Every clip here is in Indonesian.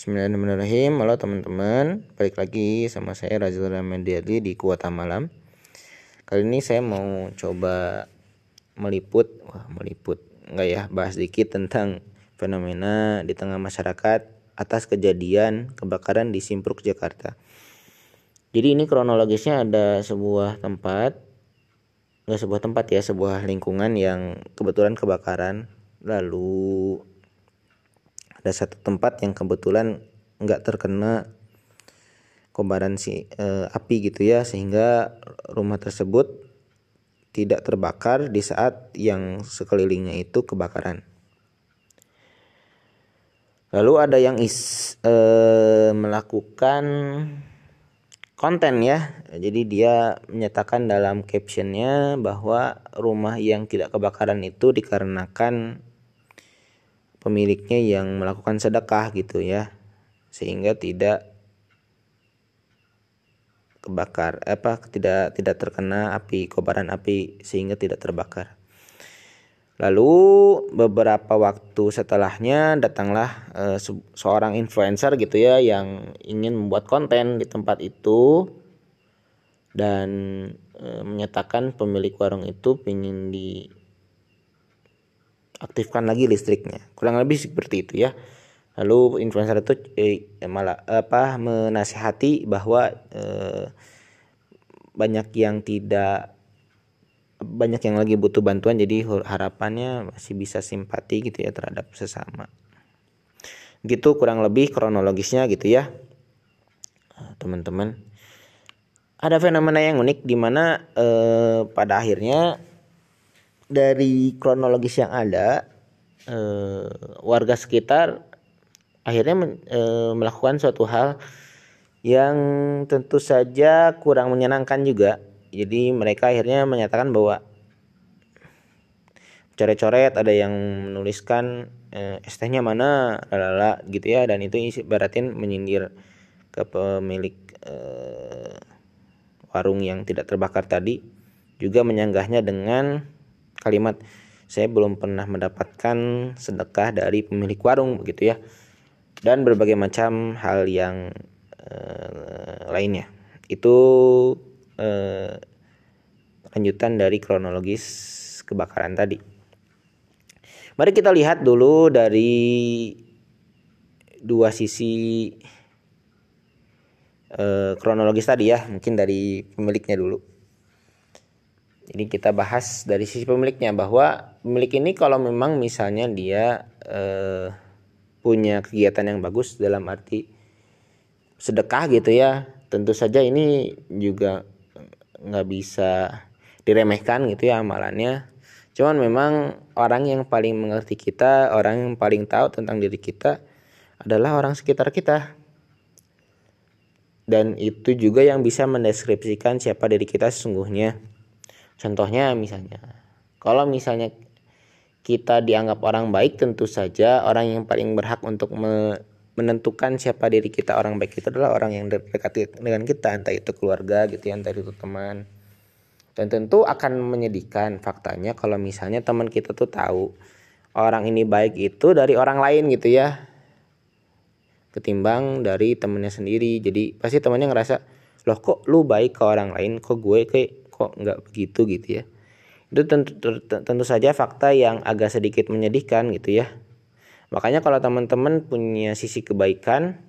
Bismillahirrahmanirrahim. Halo teman-teman. Balik lagi sama saya Razil Ramadiali di Kuota Malam. Kali ini saya mau coba meliput Wah meliput. Enggak ya bahas dikit tentang fenomena di tengah masyarakat Atas kejadian kebakaran di Simpruk Jakarta. Jadi ini kronologisnya ada sebuah tempat Enggak sebuah tempat ya Sebuah lingkungan yang kebetulan kebakaran. Lalu ada satu tempat yang kebetulan nggak terkena kobaran si e, api gitu ya sehingga rumah tersebut tidak terbakar di saat yang sekelilingnya itu kebakaran. Lalu ada yang is e, melakukan konten ya. Jadi dia menyatakan dalam captionnya bahwa rumah yang tidak kebakaran itu dikarenakan pemiliknya yang melakukan sedekah gitu ya sehingga tidak kebakar apa tidak tidak terkena api kobaran api sehingga tidak terbakar. Lalu beberapa waktu setelahnya datanglah e, seorang influencer gitu ya yang ingin membuat konten di tempat itu dan e, menyatakan pemilik warung itu ingin di aktifkan lagi listriknya. Kurang lebih seperti itu ya. Lalu influencer itu eh, malah apa menasihati bahwa eh, banyak yang tidak banyak yang lagi butuh bantuan jadi harapannya masih bisa simpati gitu ya terhadap sesama. Gitu kurang lebih kronologisnya gitu ya. Teman-teman. Ada fenomena yang unik di mana eh, pada akhirnya dari kronologis yang ada eh, warga sekitar akhirnya men, eh, melakukan suatu hal yang tentu saja kurang menyenangkan juga. Jadi mereka akhirnya menyatakan bahwa coret-coret ada yang menuliskan eh, ST-nya mana lalala gitu ya dan itu baratin menyindir ke pemilik eh, warung yang tidak terbakar tadi juga menyanggahnya dengan kalimat saya belum pernah mendapatkan sedekah dari pemilik warung begitu ya. Dan berbagai macam hal yang uh, lainnya. Itu uh, lanjutan dari kronologis kebakaran tadi. Mari kita lihat dulu dari dua sisi uh, kronologis tadi ya mungkin dari pemiliknya dulu jadi kita bahas dari sisi pemiliknya bahwa pemilik ini kalau memang misalnya dia eh, punya kegiatan yang bagus dalam arti sedekah gitu ya, tentu saja ini juga nggak bisa diremehkan gitu ya amalannya. Cuman memang orang yang paling mengerti kita, orang yang paling tahu tentang diri kita adalah orang sekitar kita. Dan itu juga yang bisa mendeskripsikan siapa diri kita sesungguhnya. Contohnya misalnya, kalau misalnya kita dianggap orang baik, tentu saja orang yang paling berhak untuk me menentukan siapa diri kita orang baik itu adalah orang yang dekat dengan kita, entah itu keluarga gitu ya, entah itu teman. Dan tentu akan menyedihkan faktanya kalau misalnya teman kita tuh tahu orang ini baik itu dari orang lain gitu ya. Ketimbang dari temennya sendiri. Jadi pasti temannya ngerasa, "Loh kok lu baik ke orang lain, kok gue kayak kok nggak begitu gitu ya. Itu tentu, tentu saja fakta yang agak sedikit menyedihkan gitu ya. Makanya kalau teman-teman punya sisi kebaikan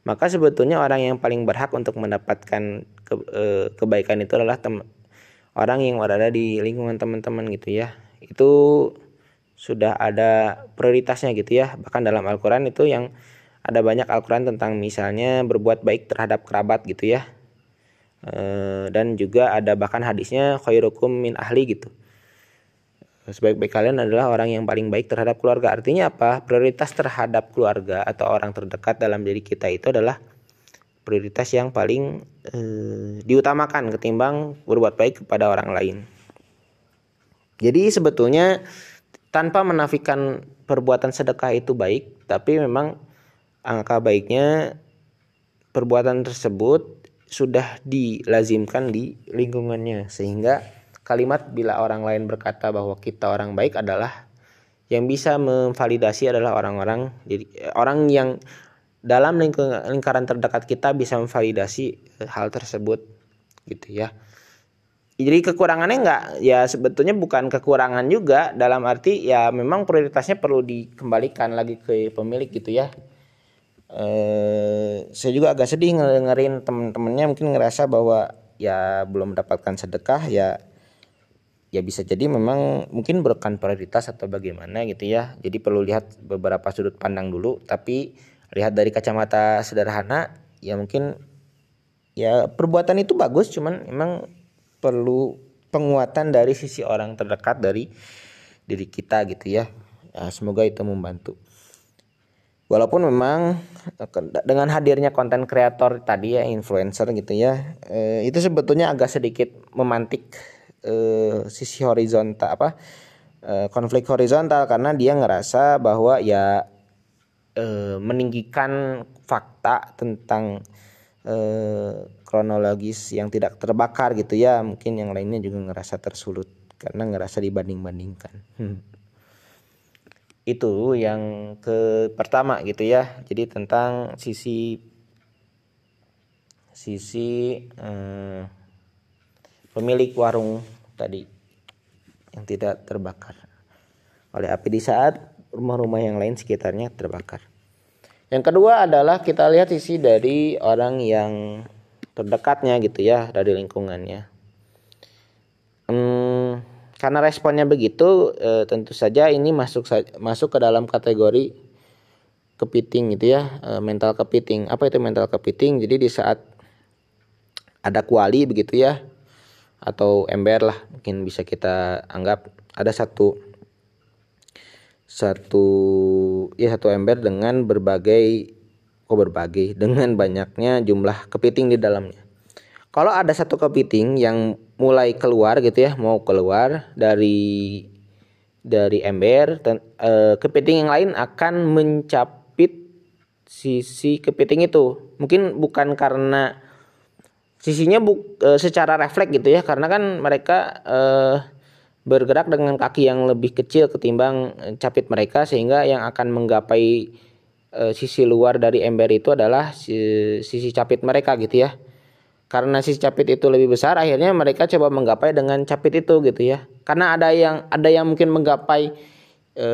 maka sebetulnya orang yang paling berhak untuk mendapatkan ke, e, kebaikan itu adalah tem orang yang berada di lingkungan teman-teman gitu ya. Itu sudah ada prioritasnya gitu ya. Bahkan dalam Al-Quran itu yang ada banyak Al-Quran tentang misalnya berbuat baik terhadap kerabat gitu ya dan juga ada bahkan hadisnya khairukum min ahli gitu. Sebaik-baik kalian adalah orang yang paling baik terhadap keluarga. Artinya apa? Prioritas terhadap keluarga atau orang terdekat dalam diri kita itu adalah prioritas yang paling eh, diutamakan ketimbang berbuat baik kepada orang lain. Jadi sebetulnya tanpa menafikan perbuatan sedekah itu baik tapi memang angka baiknya perbuatan tersebut sudah dilazimkan di lingkungannya. Sehingga kalimat bila orang lain berkata bahwa kita orang baik adalah yang bisa memvalidasi adalah orang-orang. Orang yang dalam lingkaran terdekat kita bisa memvalidasi hal tersebut. Gitu ya. Jadi kekurangannya enggak ya sebetulnya bukan kekurangan juga. Dalam arti ya memang prioritasnya perlu dikembalikan lagi ke pemilik gitu ya eh, saya juga agak sedih ngedengerin temen-temennya mungkin ngerasa bahwa ya belum mendapatkan sedekah ya ya bisa jadi memang mungkin bukan prioritas atau bagaimana gitu ya jadi perlu lihat beberapa sudut pandang dulu tapi lihat dari kacamata sederhana ya mungkin ya perbuatan itu bagus cuman emang perlu penguatan dari sisi orang terdekat dari diri kita gitu ya. ya semoga itu membantu. Walaupun memang dengan hadirnya konten kreator tadi ya influencer gitu ya, eh, itu sebetulnya agak sedikit memantik eh, sisi horizontal apa eh, konflik horizontal karena dia ngerasa bahwa ya eh, meninggikan fakta tentang eh, kronologis yang tidak terbakar gitu ya mungkin yang lainnya juga ngerasa tersulut karena ngerasa dibanding-bandingkan hmm. Itu yang ke pertama gitu ya jadi tentang sisi sisi eh, pemilik warung tadi yang tidak terbakar oleh api di saat rumah-rumah yang lain sekitarnya terbakar. Yang kedua adalah kita lihat sisi dari orang yang terdekatnya gitu ya dari lingkungannya. Hmm, karena responnya begitu, e, tentu saja ini masuk masuk ke dalam kategori kepiting gitu ya, e, mental kepiting. Apa itu mental kepiting? Jadi di saat ada kuali begitu ya, atau ember lah mungkin bisa kita anggap ada satu satu ya satu ember dengan berbagai oh berbagai dengan banyaknya jumlah kepiting di dalamnya. Kalau ada satu kepiting yang mulai keluar gitu ya, mau keluar dari dari ember, ten, e, kepiting yang lain akan mencapit sisi kepiting itu. Mungkin bukan karena sisinya bu, e, secara refleks gitu ya, karena kan mereka e, bergerak dengan kaki yang lebih kecil ketimbang capit mereka sehingga yang akan menggapai e, sisi luar dari ember itu adalah si, sisi capit mereka gitu ya. Karena sisi capit itu lebih besar, akhirnya mereka coba menggapai dengan capit itu gitu ya. Karena ada yang ada yang mungkin menggapai e,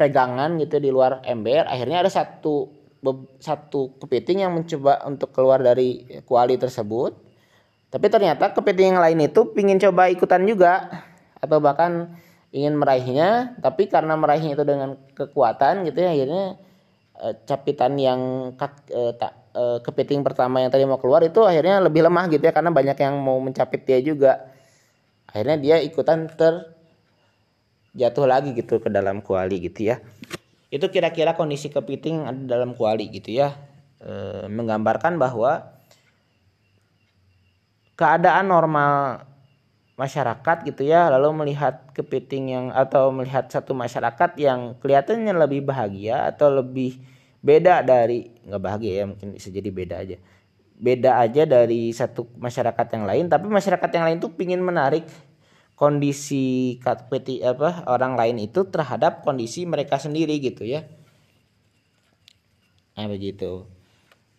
pegangan gitu di luar ember, akhirnya ada satu satu kepiting yang mencoba untuk keluar dari kuali tersebut. Tapi ternyata kepiting yang lain itu pingin coba ikutan juga atau bahkan ingin meraihnya tapi karena meraihnya itu dengan kekuatan gitu ya akhirnya e, capitan yang kak, e, tak e, kepiting pertama yang tadi mau keluar itu akhirnya lebih lemah gitu ya karena banyak yang mau mencapit dia juga. Akhirnya dia ikutan ter jatuh lagi gitu ke dalam kuali gitu ya. Itu kira-kira kondisi kepiting ada dalam kuali gitu ya. E, menggambarkan bahwa keadaan normal masyarakat gitu ya lalu melihat kepiting yang atau melihat satu masyarakat yang kelihatannya lebih bahagia atau lebih beda dari nggak bahagia ya mungkin bisa jadi beda aja. Beda aja dari satu masyarakat yang lain tapi masyarakat yang lain tuh pingin menarik kondisi kepeti apa orang lain itu terhadap kondisi mereka sendiri gitu ya. Nah begitu.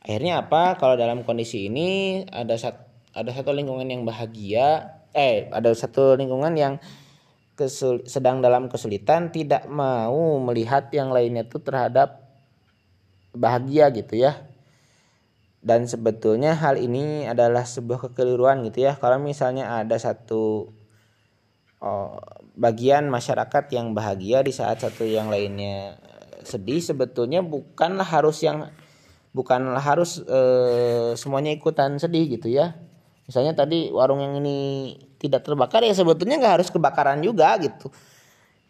Akhirnya apa? Kalau dalam kondisi ini ada satu ada satu lingkungan yang bahagia eh ada satu lingkungan yang kesul, sedang dalam kesulitan tidak mau melihat yang lainnya itu terhadap bahagia gitu ya. Dan sebetulnya hal ini adalah sebuah kekeliruan gitu ya. Kalau misalnya ada satu oh, bagian masyarakat yang bahagia di saat satu yang lainnya sedih sebetulnya bukanlah harus yang bukanlah harus eh, semuanya ikutan sedih gitu ya. Misalnya tadi warung yang ini tidak terbakar ya sebetulnya nggak harus kebakaran juga gitu.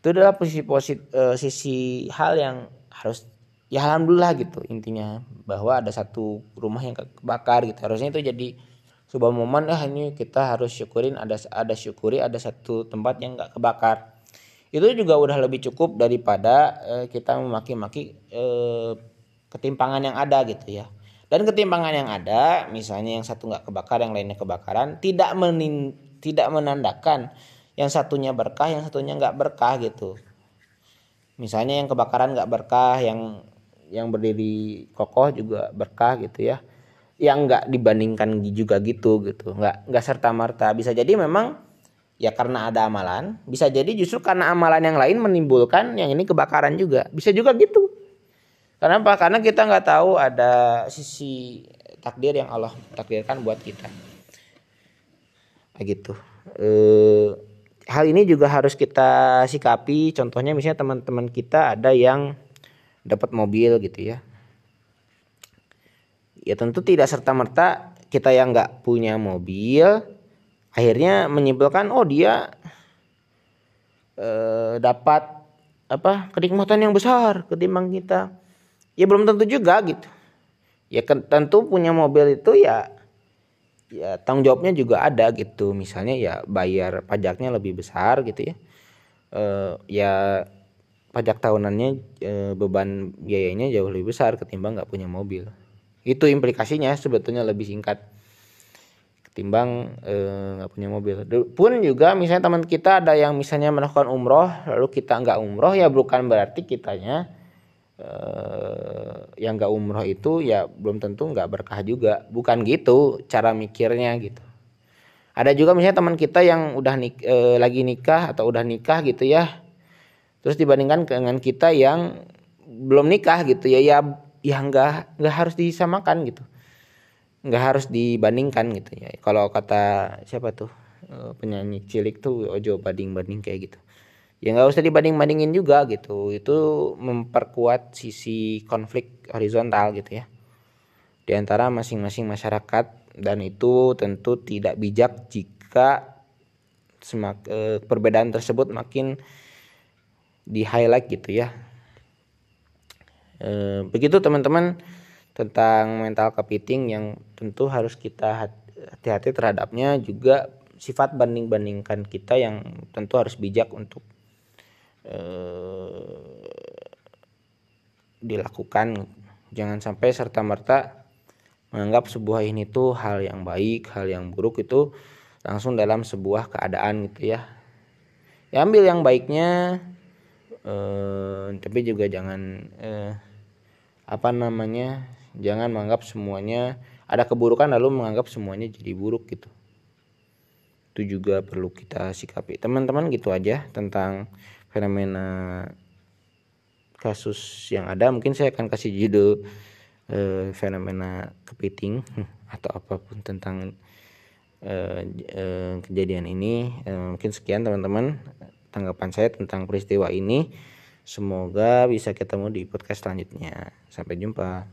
Itu adalah posisi posisi uh, sisi hal yang harus ya alhamdulillah gitu intinya bahwa ada satu rumah yang kebakar gitu. Harusnya itu jadi sebuah momen ah ini kita harus syukurin ada ada syukuri ada satu tempat yang nggak kebakar. Itu juga udah lebih cukup daripada uh, kita memaki-maki uh, ketimpangan yang ada gitu ya. Dan ketimpangan yang ada misalnya yang satu nggak kebakar yang lainnya kebakaran tidak menin, tidak menandakan yang satunya berkah yang satunya nggak berkah gitu. Misalnya yang kebakaran nggak berkah yang yang berdiri kokoh juga berkah gitu ya. Yang nggak dibandingkan juga gitu gitu. Nggak nggak serta merta bisa jadi memang ya karena ada amalan bisa jadi justru karena amalan yang lain menimbulkan yang ini kebakaran juga. Bisa juga gitu. Kenapa? Karena kita nggak tahu ada sisi takdir yang Allah takdirkan buat kita. Gitu. Eh, hal ini juga harus kita sikapi. Contohnya misalnya teman-teman kita ada yang dapat mobil gitu ya. Ya tentu tidak serta merta kita yang nggak punya mobil akhirnya menyimpulkan oh dia eh, dapat apa kenikmatan yang besar ketimbang kita. Ya belum tentu juga gitu. Ya tentu punya mobil itu ya ya tanggung jawabnya juga ada gitu. Misalnya ya bayar pajaknya lebih besar gitu ya. E, ya pajak tahunannya e, beban biayanya jauh lebih besar ketimbang nggak punya mobil. Itu implikasinya sebetulnya lebih singkat ketimbang nggak e, punya mobil. Pun juga misalnya teman kita ada yang misalnya melakukan umroh lalu kita nggak umroh ya bukan berarti kitanya eh, yang nggak umroh itu ya belum tentu nggak berkah juga. Bukan gitu cara mikirnya gitu. Ada juga misalnya teman kita yang udah nik, eh, lagi nikah atau udah nikah gitu ya terus dibandingkan dengan kita yang belum nikah gitu ya ya ya nggak nggak harus disamakan gitu. Nggak harus dibandingkan gitu ya. Kalau kata siapa tuh eh, penyanyi cilik tuh ojo banding banding kayak gitu. Ya nggak usah dibanding-bandingin juga gitu. Itu memperkuat sisi konflik horizontal gitu ya. Di antara masing-masing masyarakat dan itu tentu tidak bijak jika semak, eh, perbedaan tersebut makin di highlight gitu ya. E, begitu teman-teman tentang mental kepiting yang tentu harus kita hati-hati terhadapnya juga sifat banding-bandingkan kita yang tentu harus bijak untuk Eh, dilakukan. Jangan sampai serta merta menganggap sebuah ini tuh hal yang baik hal yang buruk itu langsung dalam sebuah keadaan gitu ya. Ya ambil yang baiknya eh, tapi juga jangan eh, apa namanya jangan menganggap semuanya ada keburukan lalu menganggap semuanya jadi buruk gitu. Itu juga perlu kita sikapi. Teman-teman gitu aja tentang fenomena kasus yang ada. Mungkin saya akan kasih judul eh, fenomena kepiting atau apa pun tentang eh, eh, kejadian ini. Eh, mungkin sekian teman-teman tanggapan saya tentang peristiwa ini. Semoga bisa ketemu di podcast selanjutnya. Sampai jumpa